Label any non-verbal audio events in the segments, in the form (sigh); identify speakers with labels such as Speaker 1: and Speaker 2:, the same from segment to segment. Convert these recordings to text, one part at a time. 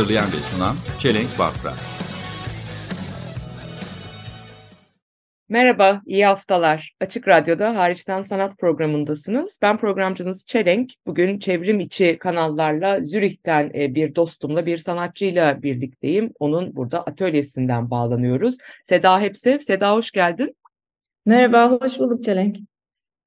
Speaker 1: Hazırlayan ve sunan Çelenk Bafra.
Speaker 2: Merhaba, iyi haftalar. Açık Radyo'da Hariçten Sanat programındasınız. Ben programcınız Çelenk. Bugün çevrim içi kanallarla Zürih'ten e, bir dostumla, bir sanatçıyla birlikteyim. Onun burada atölyesinden bağlanıyoruz. Seda Hepsev. Seda hoş geldin.
Speaker 3: Merhaba, hoş bulduk Çelenk.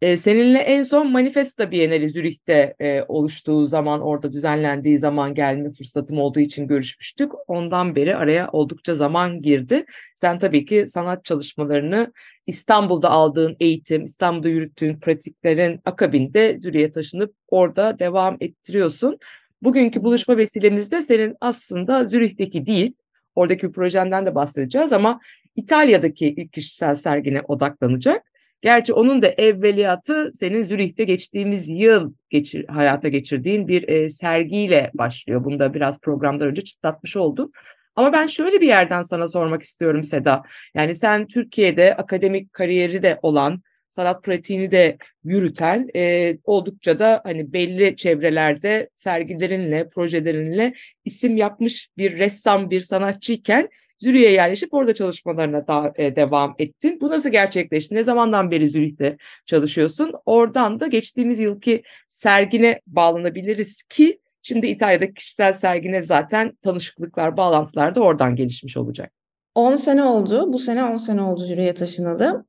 Speaker 2: E, Seninle en son Manifesta Bienali Zürih'te e, oluştuğu zaman, orada düzenlendiği zaman gelme fırsatım olduğu için görüşmüştük. Ondan beri araya oldukça zaman girdi. Sen tabii ki sanat çalışmalarını İstanbul'da aldığın eğitim, İstanbul'da yürüttüğün pratiklerin akabinde Zürih'e taşınıp orada devam ettiriyorsun. Bugünkü buluşma vesilemizde senin aslında Zürih'teki değil, oradaki bir projenden de bahsedeceğiz ama İtalya'daki ilk kişisel sergine odaklanacak. Gerçi onun da evveliyatı senin Zürih'te geçtiğimiz yıl geçir, hayata geçirdiğin bir e, sergiyle başlıyor. Bunu da biraz programdan önce çıtlatmış oldum. Ama ben şöyle bir yerden sana sormak istiyorum Seda. Yani sen Türkiye'de akademik kariyeri de olan, sanat pratiğini de yürüten, e, oldukça da hani belli çevrelerde sergilerinle, projelerinle isim yapmış bir ressam, bir sanatçıyken Zürih'e yerleşip orada çalışmalarına da, e, devam ettin. Bu nasıl gerçekleşti? Ne zamandan beri Zürih'te çalışıyorsun? Oradan da geçtiğimiz yılki sergine bağlanabiliriz ki şimdi İtalya'daki kişisel sergine zaten tanışıklıklar, bağlantılar da oradan gelişmiş olacak.
Speaker 3: 10 sene oldu. Bu sene 10 sene oldu Zürih'e taşınalı.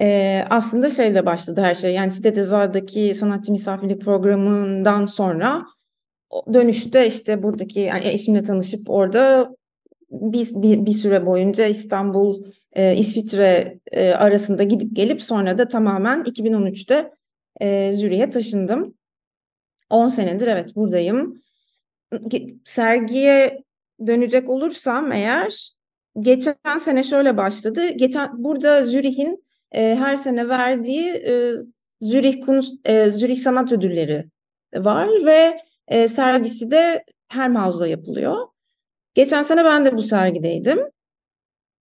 Speaker 3: Ee, aslında şeyle başladı her şey. Yani Site Tezar'daki sanatçı misafirlik programından sonra dönüşte işte buradaki yani eşimle tanışıp orada bir, bir, bir süre boyunca İstanbul, e, İsviçre e, arasında gidip gelip sonra da tamamen 2013'te e, Zürih'e taşındım. 10 senedir evet buradayım. Sergiye dönecek olursam eğer geçen sene şöyle başladı. Geçen burada Zürih'in e, her sene verdiği e, Zürih Kunst, e, Zürih Sanat Ödülleri var ve e, sergisi de Hermhaus'da yapılıyor. Geçen sene ben de bu sergideydim.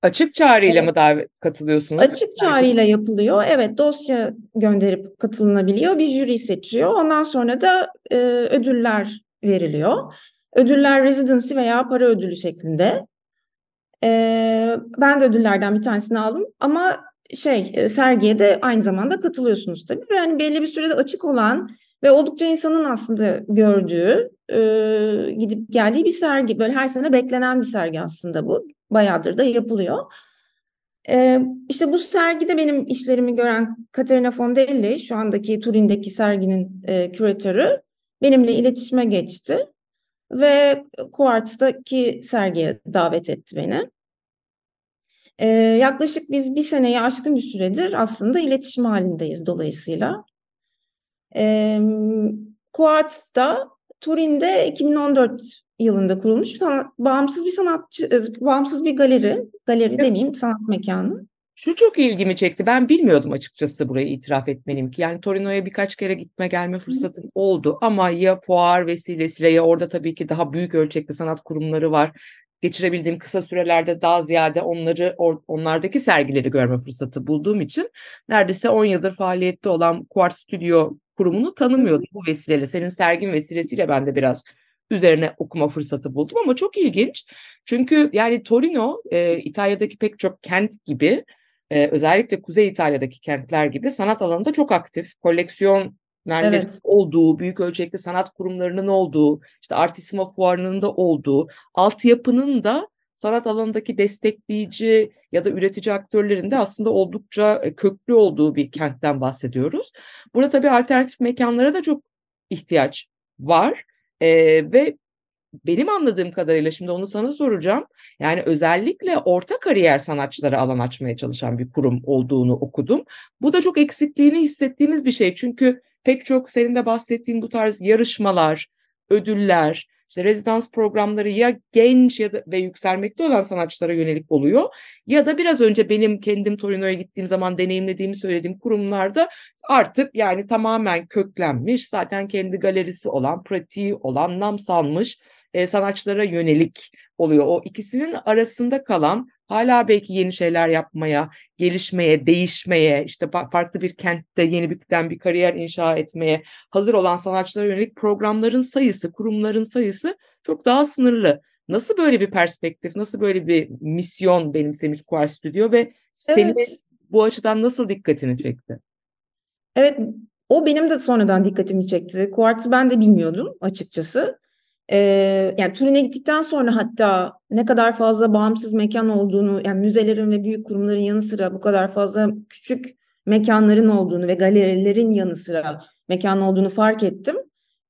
Speaker 2: Açık çağrıyla mı davet katılıyorsunuz?
Speaker 3: Açık çağrıyla yapılıyor. Evet dosya gönderip katılınabiliyor. Bir jüri seçiyor. Ondan sonra da e, ödüller veriliyor. Ödüller residency veya para ödülü şeklinde. E, ben de ödüllerden bir tanesini aldım. Ama şey e, sergiye de aynı zamanda katılıyorsunuz tabii. Ve yani belli bir sürede açık olan ve oldukça insanın aslında gördüğü, e, gidip geldiği bir sergi. Böyle her sene beklenen bir sergi aslında bu. Bayağıdır da yapılıyor. E, işte bu sergide benim işlerimi gören Katerina Fondelli, şu andaki Turin'deki serginin e, küratörü, benimle iletişime geçti. Ve Quartz'taki sergiye davet etti beni. Ee, yaklaşık biz bir seneyi aşkın bir süredir aslında iletişim halindeyiz dolayısıyla. E, Quartz'da Turin'de 2014 yılında kurulmuş sanat, bağımsız bir sanatçı, bağımsız bir galeri, galeri evet. demeyeyim sanat mekanı.
Speaker 2: Şu çok ilgimi çekti. Ben bilmiyordum açıkçası burayı itiraf etmeliyim ki. Yani Torino'ya birkaç kere gitme gelme fırsatım Hı. oldu ama ya fuar vesilesiyle ya orada tabii ki daha büyük ölçekli sanat kurumları var. Geçirebildiğim kısa sürelerde daha ziyade onları onlardaki sergileri görme fırsatı bulduğum için neredeyse 10 yıldır faaliyette olan Quartz Studio kurumunu tanımıyordum bu vesileyle. Senin sergin vesilesiyle ben de biraz üzerine okuma fırsatı buldum ama çok ilginç. Çünkü yani Torino e, İtalya'daki pek çok kent gibi e, özellikle Kuzey İtalya'daki kentler gibi sanat alanında çok aktif. Koleksiyon evet. olduğu, büyük ölçekli sanat kurumlarının olduğu, işte Artissima fuarının da olduğu, altyapının da sanat alanındaki destekleyici ya da üretici aktörlerin de aslında oldukça e, köklü olduğu bir kentten bahsediyoruz. Burada tabii alternatif mekanlara da çok ihtiyaç var ee, ve benim anladığım kadarıyla şimdi onu sana soracağım. Yani özellikle orta kariyer sanatçılara alan açmaya çalışan bir kurum olduğunu okudum. Bu da çok eksikliğini hissettiğimiz bir şey. Çünkü pek çok senin de bahsettiğin bu tarz yarışmalar, ödüller, İşte rezidans programları ya genç ya da ve yükselmekte olan sanatçılara yönelik oluyor ya da biraz önce benim kendim Torino'ya gittiğim zaman deneyimlediğimi söylediğim kurumlarda artık yani tamamen köklenmiş zaten kendi galerisi olan, pratiği olan, nam salmış e, sanatçılara yönelik oluyor. O ikisinin arasında kalan hala belki yeni şeyler yapmaya, gelişmeye, değişmeye, işte farklı bir kentte yeni birden bir kariyer inşa etmeye hazır olan sanatçılara yönelik programların sayısı, kurumların sayısı çok daha sınırlı. Nasıl böyle bir perspektif, nasıl böyle bir misyon benimsemiş Quar Studio ve senin
Speaker 3: Evet.
Speaker 2: bu açıdan nasıl dikkatini çekti?
Speaker 3: Evet, o benim de sonradan dikkatimi çekti. Quartz'ı ben de bilmiyordum açıkçası. Ee, yani Turin'e gittikten sonra hatta ne kadar fazla bağımsız mekan olduğunu, yani müzelerin ve büyük kurumların yanı sıra bu kadar fazla küçük mekanların olduğunu ve galerilerin yanı sıra mekan olduğunu fark ettim.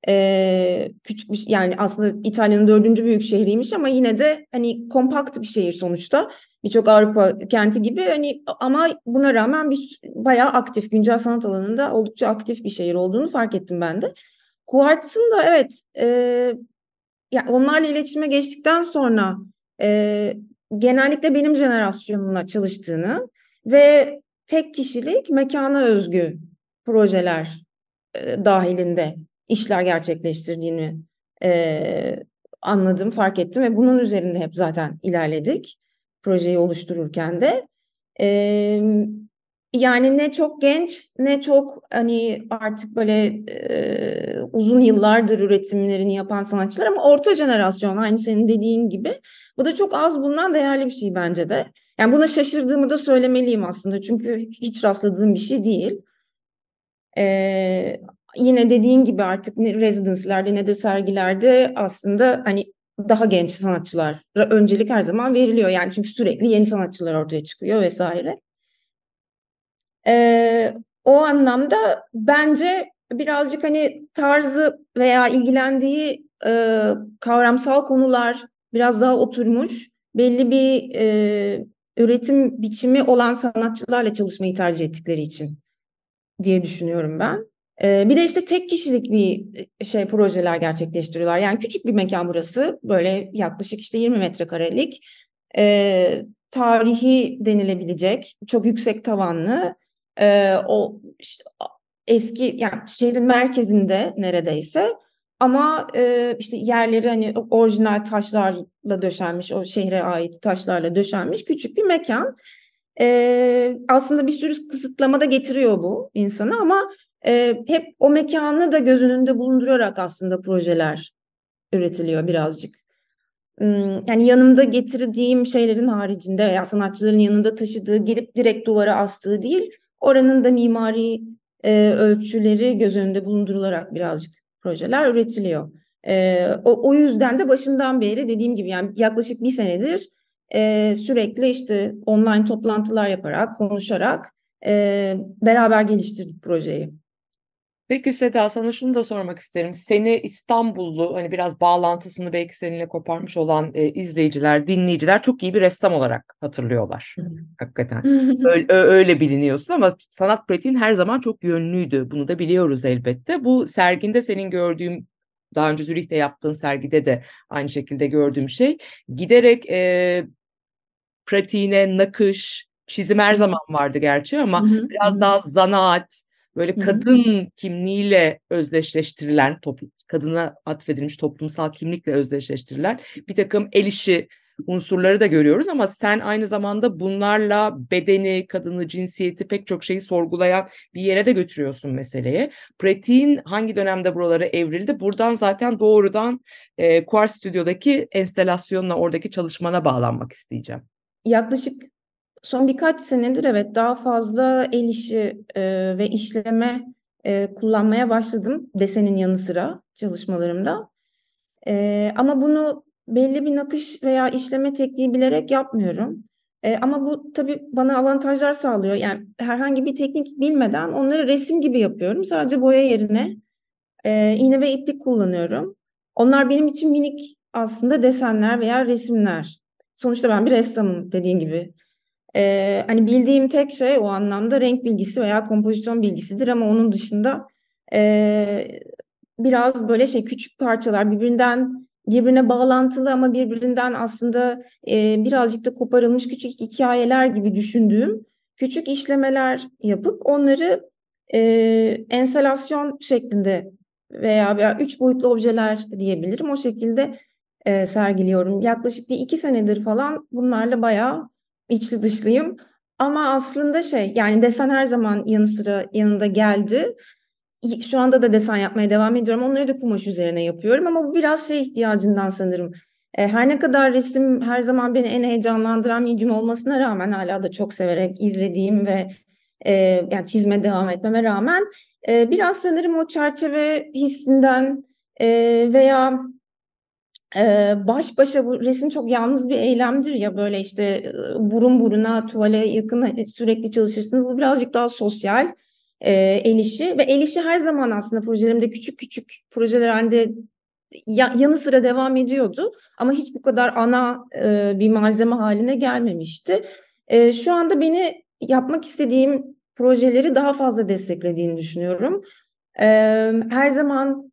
Speaker 3: Ee, küçük bir yani aslında İtalya'nın dördüncü büyük şehriymiş ama yine de hani kompakt bir şehir sonuçta. Birçok Avrupa kenti gibi hani ama buna rağmen bir bayağı aktif güncel sanat alanında oldukça aktif bir şehir olduğunu fark ettim ben de. Quartz'ın da evet e, yani onlarla iletişime geçtikten sonra e, genellikle benim jenerasyonumla çalıştığını ve tek kişilik mekana özgü projeler e, dahilinde işler gerçekleştirdiğini e, anladım, fark ettim ve bunun üzerinde hep zaten ilerledik projeyi oluştururken de. E, yani ne çok genç ne çok hani artık böyle e, uzun yıllardır üretimlerini yapan sanatçılar ama orta jenerasyon aynı senin dediğin gibi. Bu da çok az bulunan değerli bir şey bence de. Yani buna şaşırdığımı da söylemeliyim aslında çünkü hiç rastladığım bir şey değil. Ee, yine dediğin gibi artık ne residence'lerde ne de sergilerde aslında hani daha genç sanatçılara öncelik her zaman veriliyor. Yani çünkü sürekli yeni sanatçılar ortaya çıkıyor vesaire. Ee, o anlamda bence birazcık hani tarzı veya ilgilendiği e, kavramsal konular biraz daha oturmuş, belli bir e, üretim biçimi olan sanatçılarla çalışmayı tercih ettikleri için diye düşünüyorum ben. E, bir de işte tek kişilik bir şey projeler gerçekleştiriyorlar. Yani küçük bir mekan burası, böyle yaklaşık işte 20 metrekarelik, e, tarihi denilebilecek, çok yüksek tavanlı e, o eski yani şehrin merkezinde neredeyse ama e, işte yerleri hani orijinal taşlarla döşenmiş o şehre ait taşlarla döşenmiş küçük bir mekan. E, aslında bir sürü kısıtlama da getiriyor bu insana ama e, hep o mekanı da göz önünde bulundurarak aslında projeler üretiliyor birazcık. Yani yanımda getirdiğim şeylerin haricinde veya sanatçıların yanında taşıdığı, gelip direkt duvara astığı değil, Oranın da mimari e, ölçüleri göz önünde bulundurularak birazcık projeler üretiliyor. E, o, o yüzden de başından beri dediğim gibi yani yaklaşık bir senedir e, sürekli işte online toplantılar yaparak, konuşarak e, beraber geliştirdik projeyi.
Speaker 2: Peki Seda sana şunu da sormak isterim. Seni İstanbullu hani biraz bağlantısını belki seninle koparmış olan e, izleyiciler, dinleyiciler çok iyi bir ressam olarak hatırlıyorlar. Hakikaten. (laughs) Öyle, öyle biliniyorsun ama sanat pratiğin her zaman çok yönlüydü. Bunu da biliyoruz elbette. Bu serginde senin gördüğüm daha önce Zürih'te yaptığın sergide de aynı şekilde gördüğüm şey giderek e, pratiğine nakış, çizim her zaman vardı gerçi ama biraz daha zanaat, böyle kadın kimliğiyle özdeşleştirilen, kadına atfedilmiş toplumsal kimlikle özdeşleştirilen bir takım el işi unsurları da görüyoruz ama sen aynı zamanda bunlarla bedeni, kadını, cinsiyeti pek çok şeyi sorgulayan bir yere de götürüyorsun meseleye. Pratiğin hangi dönemde buralara evrildi? Buradan zaten doğrudan e, Quar Stüdyo'daki enstelasyonla oradaki çalışmana bağlanmak isteyeceğim.
Speaker 3: Yaklaşık son birkaç senedir evet daha fazla el işi e, ve işleme e, kullanmaya başladım desenin yanı sıra çalışmalarımda. E, ama bunu belli bir nakış veya işleme tekniği bilerek yapmıyorum. E, ama bu tabii bana avantajlar sağlıyor. Yani herhangi bir teknik bilmeden onları resim gibi yapıyorum. Sadece boya yerine e, iğne ve iplik kullanıyorum. Onlar benim için minik aslında desenler veya resimler. Sonuçta ben bir ressamım dediğin gibi. Ee, hani bildiğim tek şey o anlamda renk bilgisi veya kompozisyon bilgisidir ama onun dışında e, biraz böyle şey küçük parçalar birbirinden birbirine bağlantılı ama birbirinden aslında e, birazcık da koparılmış küçük hikayeler gibi düşündüğüm küçük işlemeler yapıp onları e, enstalasyon şeklinde veya, veya üç boyutlu objeler diyebilirim. O şekilde e, sergiliyorum. Yaklaşık bir iki senedir falan bunlarla bayağı içli dışlıyım. Ama aslında şey yani desen her zaman yanı sıra yanında geldi. Şu anda da desen yapmaya devam ediyorum. Onları da kumaş üzerine yapıyorum ama bu biraz şey ihtiyacından sanırım. E, her ne kadar resim her zaman beni en heyecanlandıran medium olmasına rağmen hala da çok severek izlediğim ve e, yani çizme devam etmeme rağmen e, biraz sanırım o çerçeve hissinden e, veya baş başa bu resim çok yalnız bir eylemdir ya böyle işte burun buruna tuvale yakın hani sürekli çalışırsınız. Bu birazcık daha sosyal e, el ve el işi her zaman aslında projelerimde küçük küçük projeler halinde ya, yanı sıra devam ediyordu ama hiç bu kadar ana e, bir malzeme haline gelmemişti. E, şu anda beni yapmak istediğim projeleri daha fazla desteklediğini düşünüyorum. E, her zaman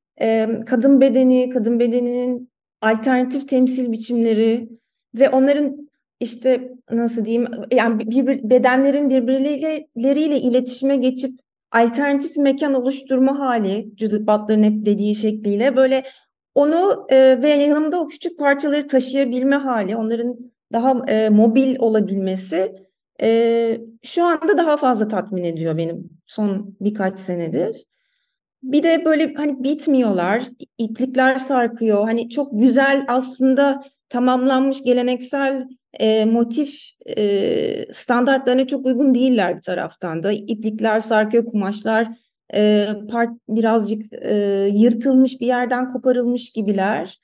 Speaker 3: kadın bedeni, kadın bedeninin alternatif temsil biçimleri ve onların işte nasıl diyeyim yani bir, bedenlerin birbirleriyle iletişime geçip alternatif mekan oluşturma hali Judith Butler'ın hep dediği şekliyle böyle onu e, ve yanımda o küçük parçaları taşıyabilme hali onların daha e, mobil olabilmesi e, şu anda daha fazla tatmin ediyor benim son birkaç senedir. Bir de böyle hani bitmiyorlar, iplikler sarkıyor. Hani çok güzel aslında tamamlanmış geleneksel e, motif e, standartlarına çok uygun değiller bir taraftan da. İplikler sarkıyor, kumaşlar e, part birazcık e, yırtılmış bir yerden koparılmış gibiler.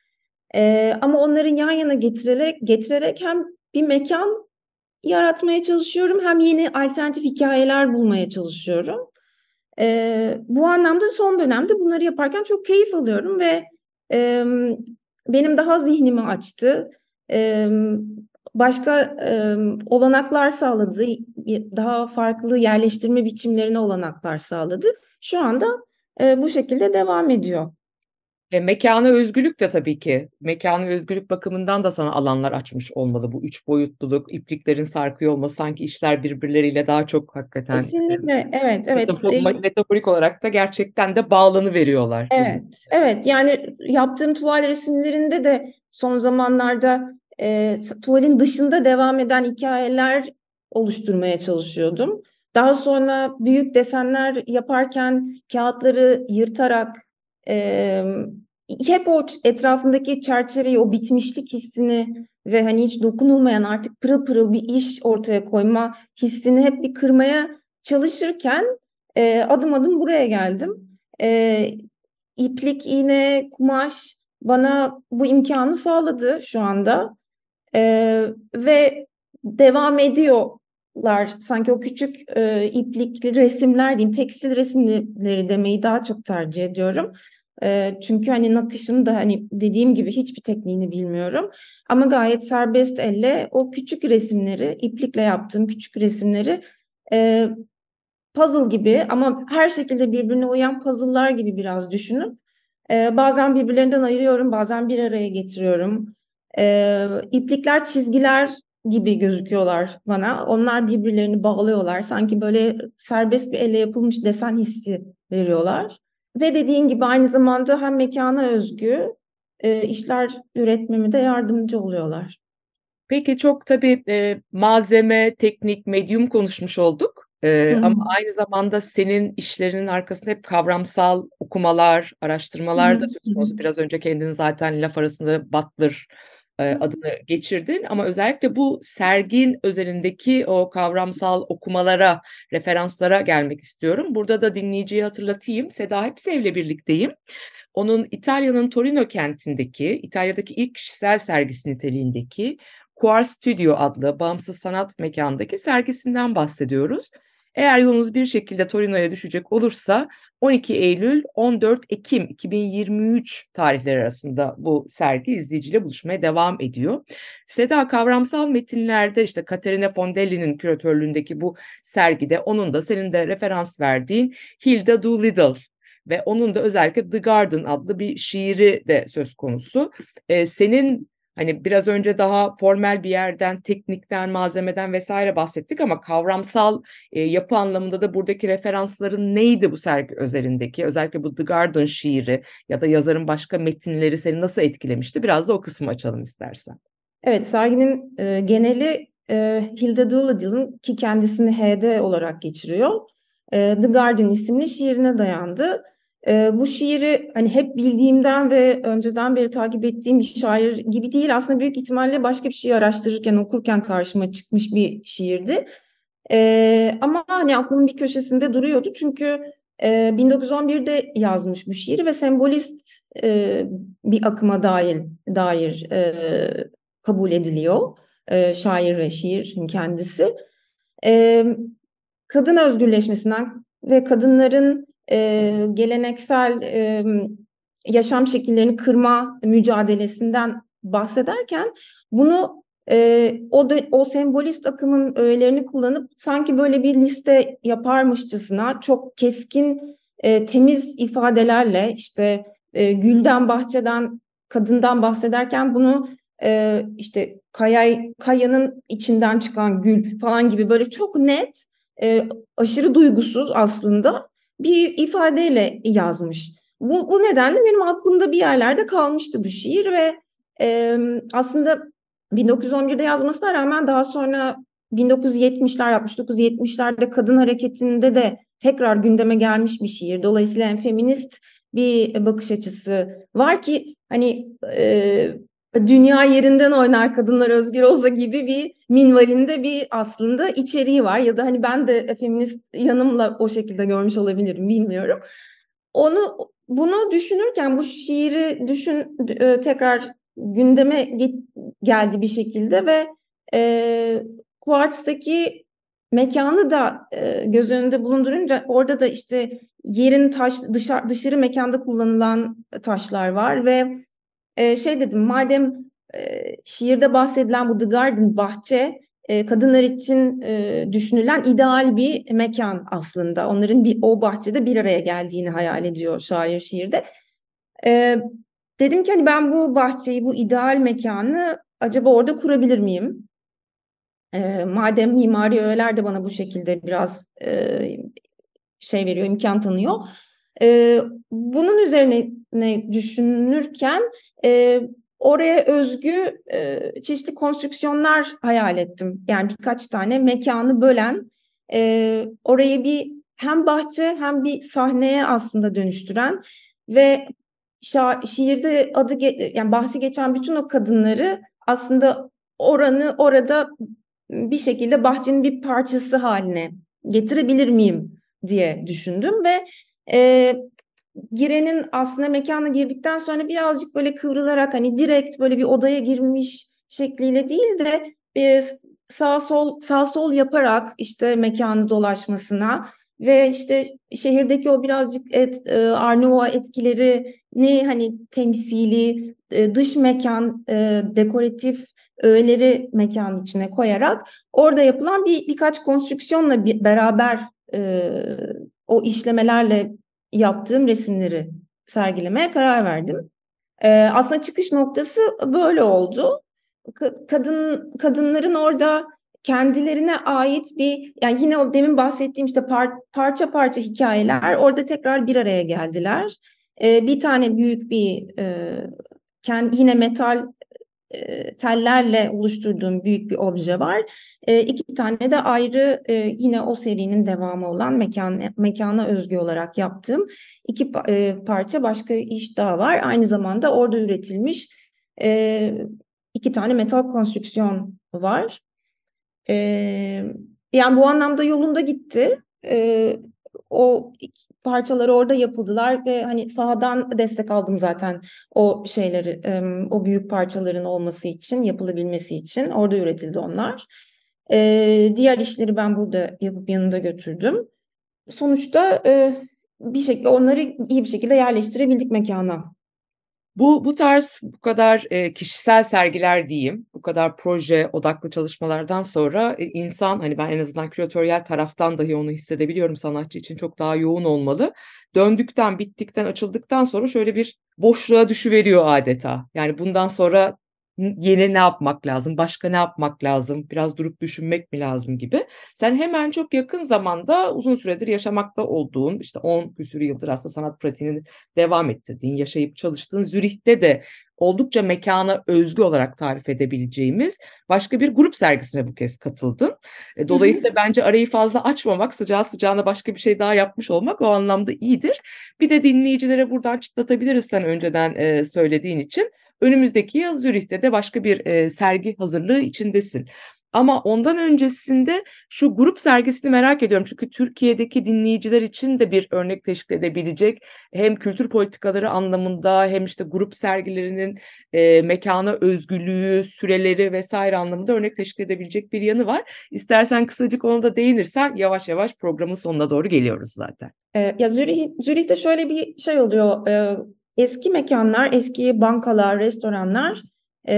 Speaker 3: E, ama onların yan yana getirerek getirerek hem bir mekan yaratmaya çalışıyorum hem yeni alternatif hikayeler bulmaya çalışıyorum. E, bu anlamda son dönemde bunları yaparken çok keyif alıyorum ve e, benim daha zihnimi açtı. E, başka e, olanaklar sağladı, daha farklı yerleştirme biçimlerine olanaklar sağladı. Şu anda e, bu şekilde devam ediyor.
Speaker 2: E, mekana özgürlük de tabii ki. Mekana özgürlük bakımından da sana alanlar açmış olmalı. Bu üç boyutluluk, ipliklerin sarkıyor olması sanki işler birbirleriyle daha çok hakikaten.
Speaker 3: Kesinlikle, evet, evet.
Speaker 2: Metafor, metaforik olarak da gerçekten de bağlanı veriyorlar.
Speaker 3: Evet, evet. Yani yaptığım tuval resimlerinde de son zamanlarda e, tuvalin dışında devam eden hikayeler oluşturmaya çalışıyordum. Daha sonra büyük desenler yaparken kağıtları yırtarak hep o etrafındaki çerçeveyi, o bitmişlik hissini ve hani hiç dokunulmayan artık pırıl pırıl bir iş ortaya koyma hissini hep bir kırmaya çalışırken e, adım adım buraya geldim. E, iplik, iğne, kumaş bana bu imkanı sağladı şu anda e, ve devam ediyorlar. Sanki o küçük e, iplikli resimler diyeyim, tekstil resimleri demeyi daha çok tercih ediyorum. Çünkü hani nakışın da hani dediğim gibi hiçbir tekniğini bilmiyorum. Ama gayet serbest elle o küçük resimleri, iplikle yaptığım küçük resimleri e, puzzle gibi ama her şekilde birbirine uyan puzzle'lar gibi biraz düşünüp e, bazen birbirlerinden ayırıyorum, bazen bir araya getiriyorum. E, iplikler çizgiler gibi gözüküyorlar bana. Onlar birbirlerini bağlıyorlar. Sanki böyle serbest bir elle yapılmış desen hissi veriyorlar. Ve dediğin gibi aynı zamanda hem mekana özgü e, işler üretmemi de yardımcı oluyorlar.
Speaker 2: Peki çok tabii e, malzeme, teknik, medyum konuşmuş olduk. E, ama aynı zamanda senin işlerinin arkasında hep kavramsal okumalar, araştırmalar da söz konusu. Biraz önce kendin zaten laf arasında Butler adını geçirdin ama özellikle bu sergin özelindeki o kavramsal okumalara, referanslara gelmek istiyorum. Burada da dinleyiciyi hatırlatayım. Seda Hepsev'le birlikteyim. Onun İtalya'nın Torino kentindeki, İtalya'daki ilk kişisel sergisi niteliğindeki Quar Studio adlı bağımsız sanat mekandaki sergisinden bahsediyoruz. Eğer yolunuz bir şekilde Torino'ya düşecek olursa 12 Eylül 14 Ekim 2023 tarihleri arasında bu sergi izleyiciyle buluşmaya devam ediyor. Seda kavramsal metinlerde işte Katerina Fondelli'nin küratörlüğündeki bu sergide onun da senin de referans verdiğin Hilda Doolittle ve onun da özellikle The Garden adlı bir şiiri de söz konusu. E, senin hani biraz önce daha formel bir yerden, teknikten, malzemeden vesaire bahsettik ama kavramsal e, yapı anlamında da buradaki referansların neydi bu sergi özelindeki? Özellikle bu The Garden şiiri ya da yazarın başka metinleri seni nasıl etkilemişti? Biraz da o kısmı açalım istersen.
Speaker 3: Evet, serginin e, geneli e, Hilda Doolittle'ın ki kendisini HD olarak geçiriyor. E, The Garden isimli şiirine dayandı. E, bu şiiri hani hep bildiğimden ve önceden beri takip ettiğim bir şair gibi değil. Aslında büyük ihtimalle başka bir şey araştırırken, okurken karşıma çıkmış bir şiirdi. E, ama hani aklımın bir köşesinde duruyordu. Çünkü e, 1911'de yazmış bu şiiri ve sembolist e, bir akıma dair, dair e, kabul ediliyor e, şair ve şiirin kendisi. E, kadın özgürleşmesinden ve kadınların e, geleneksel e, yaşam şekillerini kırma mücadelesinden bahsederken bunu e, o da, o sembolist akımın öğelerini kullanıp sanki böyle bir liste yaparmışçasına çok keskin e, temiz ifadelerle işte e, gülden bahçeden kadından bahsederken bunu e, işte kaya, kayanın içinden çıkan gül falan gibi böyle çok net e, aşırı duygusuz aslında bir ifadeyle yazmış. Bu, bu nedenle benim aklımda bir yerlerde kalmıştı bu şiir ve e, aslında 1911'de yazmasına rağmen daha sonra 1970'ler 69-70'lerde kadın hareketinde de tekrar gündeme gelmiş bir şiir. Dolayısıyla feminist bir bakış açısı var ki hani e, dünya yerinden oynar kadınlar özgür olsa gibi bir minvalinde bir aslında içeriği var ya da hani ben de feminist yanımla o şekilde görmüş olabilirim bilmiyorum. Onu bunu düşünürken bu şiiri düşün e, tekrar gündeme geldi bir şekilde ve e, Quartz'taki mekanı da e, göz önünde bulundurunca orada da işte yerin taş dışarı, dışarı mekanda kullanılan taşlar var ve e, şey dedim madem e, şiirde bahsedilen bu The Garden bahçe e, kadınlar için e, düşünülen ideal bir mekan aslında. Onların bir o bahçede bir araya geldiğini hayal ediyor şair şiirde. E, dedim ki hani ben bu bahçeyi, bu ideal mekanı acaba orada kurabilir miyim? E, madem mimari öğeler de bana bu şekilde biraz e, şey veriyor, imkan tanıyor. E, bunun üzerine ne düşünürken e, oraya özgü e, çeşitli konstrüksiyonlar hayal ettim. Yani birkaç tane mekanı bölen, e, orayı bir hem bahçe hem bir sahneye aslında dönüştüren ve şa- şiirde adı yani bahsi geçen bütün o kadınları aslında oranı orada bir şekilde bahçenin bir parçası haline getirebilir miyim diye düşündüm ve e, girenin aslında mekana girdikten sonra birazcık böyle kıvrılarak hani direkt böyle bir odaya girmiş şekliyle değil de bir sağ sol sağ sol yaparak işte mekanı dolaşmasına ve işte şehirdeki o birazcık et, e, Arnavut etkileri ne hani temsili e, dış mekan e, dekoratif öğeleri mekanın içine koyarak orada yapılan bir birkaç konstrüksiyonla bir, beraber e, o işlemelerle yaptığım resimleri sergilemeye karar verdim. E, aslında çıkış noktası böyle oldu. Kadın kadınların orada kendilerine ait bir yani yine o demin bahsettiğim işte par, parça parça hikayeler orada tekrar bir araya geldiler. E, bir tane büyük bir e, kendi, yine metal tellerle oluşturduğum büyük bir obje var. E, iki tane de ayrı e, yine o serinin devamı olan mekan, mekana özgü olarak yaptığım iki e, parça başka iş daha var. Aynı zamanda orada üretilmiş e, iki tane metal konstrüksiyon var. E, yani bu anlamda yolunda gitti. E, o parçaları orada yapıldılar ve hani sahadan destek aldım zaten o şeyleri o büyük parçaların olması için yapılabilmesi için orada üretildi onlar. Diğer işleri ben burada yapıp yanında götürdüm. Sonuçta bir şekilde onları iyi bir şekilde yerleştirebildik mekana.
Speaker 2: Bu bu tarz bu kadar e, kişisel sergiler diyeyim, bu kadar proje odaklı çalışmalardan sonra e, insan hani ben en azından küratöryel taraftan dahi onu hissedebiliyorum sanatçı için çok daha yoğun olmalı. Döndükten, bittikten, açıldıktan sonra şöyle bir boşluğa düşüveriyor adeta. Yani bundan sonra yeni ne yapmak lazım, başka ne yapmak lazım, biraz durup düşünmek mi lazım gibi. Sen hemen çok yakın zamanda uzun süredir yaşamakta olduğun, işte 10 küsur yıldır aslında sanat pratiğini devam ettirdiğin, yaşayıp çalıştığın Zürih'te de oldukça mekana özgü olarak tarif edebileceğimiz başka bir grup sergisine bu kez katıldın. E, dolayısıyla bence arayı fazla açmamak, sıcağı sıcağına başka bir şey daha yapmış olmak o anlamda iyidir. Bir de dinleyicilere buradan çıtlatabiliriz sen önceden e, söylediğin için. Önümüzdeki yıl Zürih'te de başka bir e, sergi hazırlığı içindesin. Ama ondan öncesinde şu grup sergisini merak ediyorum. Çünkü Türkiye'deki dinleyiciler için de bir örnek teşkil edebilecek hem kültür politikaları anlamında hem işte grup sergilerinin e, mekana özgürlüğü, süreleri vesaire anlamında örnek teşkil edebilecek bir yanı var. İstersen kısacık ona da değinirsen yavaş yavaş programın sonuna doğru geliyoruz zaten.
Speaker 3: Ee, ya Zürih, Zürih'te şöyle bir şey oluyor. Ee, eski mekanlar, eski bankalar, restoranlar e,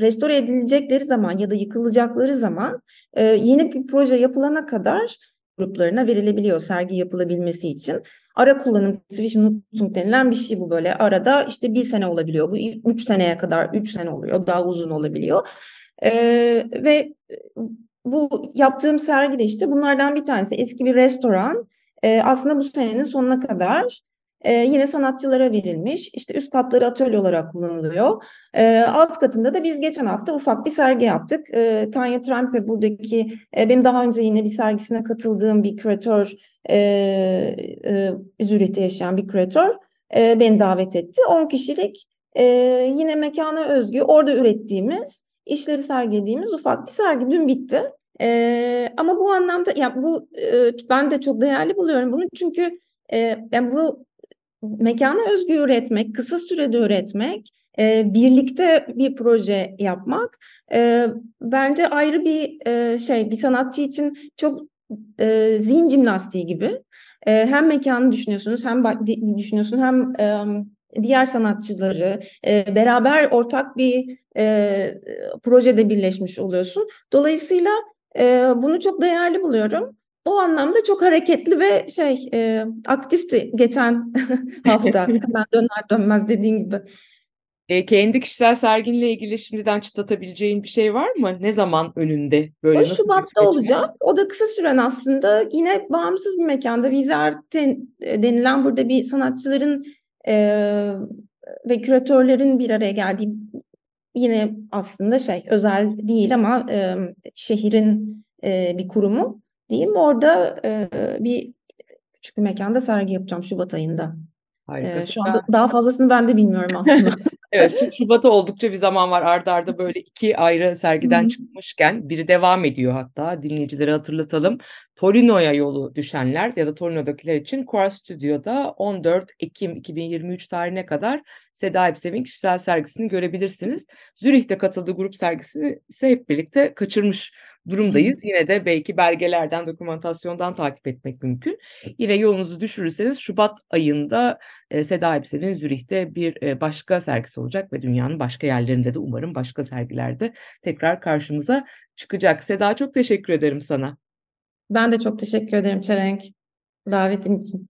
Speaker 3: restore edilecekleri zaman ya da yıkılacakları zaman e, yeni bir proje yapılana kadar gruplarına verilebiliyor sergi yapılabilmesi için. Ara kullanım Zwischennutzung denilen bir şey bu böyle. Arada işte bir sene olabiliyor. Bu üç seneye kadar üç sene oluyor. Daha uzun olabiliyor. E, ve bu yaptığım sergide işte bunlardan bir tanesi eski bir restoran. E, aslında bu senenin sonuna kadar e, yine sanatçılara verilmiş. İşte üst katları atölye olarak kullanılıyor. E, alt katında da biz geçen hafta ufak bir sergi yaptık. E, Tanya Trempe buradaki e, benim daha önce yine bir sergisine katıldığım bir küratör, e, e, Zürih'te yaşayan bir küratör e, beni davet etti. 10 kişilik e, yine mekana özgü orada ürettiğimiz işleri sergilediğimiz ufak bir sergi dün bitti. Ee, ama bu anlamda ya bu e, ben de çok değerli buluyorum bunu çünkü e, yani bu mekana özgü üretmek, kısa sürede üretmek, e, birlikte bir proje yapmak e, bence ayrı bir e, şey, bir sanatçı için çok e, zihin jimnastiği gibi. E, hem mekanı düşünüyorsunuz, hem düşünüyorsun, hem e, diğer sanatçıları e, beraber ortak bir e, projede birleşmiş oluyorsun. Dolayısıyla e, bunu çok değerli buluyorum o anlamda çok hareketli ve şey e, aktifti geçen (laughs) hafta. Hemen döner dönmez dediğin gibi.
Speaker 2: E, kendi kişisel serginle ilgili şimdiden çıtlatabileceğin bir şey var mı? Ne zaman önünde? Böyle
Speaker 3: o Şubat'ta olacak. O da kısa süren aslında yine bağımsız bir mekanda. Vizarte denilen burada bir sanatçıların e, ve küratörlerin bir araya geldiği yine aslında şey özel değil ama e, şehrin e, bir kurumu diyeyim. Orada e, bir küçük bir mekanda sergi yapacağım Şubat ayında. Harika. E, şu anda daha fazlasını ben de bilmiyorum aslında. (laughs)
Speaker 2: evet, Şubat'a oldukça bir zaman var. Arda arda böyle iki ayrı sergiden Hı-hı. çıkmışken biri devam ediyor hatta. Dinleyicilere hatırlatalım. Torino'ya yolu düşenler ya da Torino'dakiler için Quar Studio'da 14 Ekim 2023 tarihine kadar Seda Epsev'in kişisel sergisini görebilirsiniz. Zürih'te katıldığı grup sergisini ise hep birlikte kaçırmış durumdayız. Yine de belki belgelerden, dokumentasyondan takip etmek mümkün. Yine yolunuzu düşürürseniz Şubat ayında e, Seda Epsev'in Zürih'te bir e, başka sergisi olacak ve dünyanın başka yerlerinde de umarım başka sergilerde tekrar karşımıza çıkacak. Seda çok teşekkür ederim sana.
Speaker 3: Ben de çok teşekkür ederim Çelenk davetin için.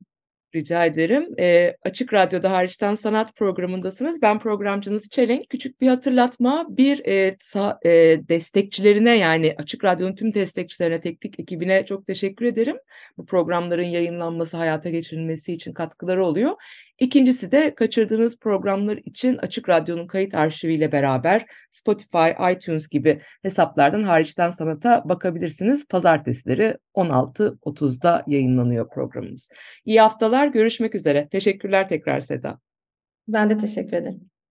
Speaker 2: Rica ederim. E, Açık Radyo'da hariçten sanat programındasınız. Ben programcınız Çelenk. Küçük bir hatırlatma. Bir e, sa, e, destekçilerine yani Açık Radyo'nun tüm destekçilerine, teknik ekibine çok teşekkür ederim. Bu programların yayınlanması, hayata geçirilmesi için katkıları oluyor. İkincisi de kaçırdığınız programlar için Açık Radyo'nun kayıt arşiviyle beraber Spotify, iTunes gibi hesaplardan hariçten sanata bakabilirsiniz. Pazartesileri 16.30'da yayınlanıyor programımız. İyi haftalar, görüşmek üzere. Teşekkürler tekrar Seda.
Speaker 3: Ben de teşekkür ederim.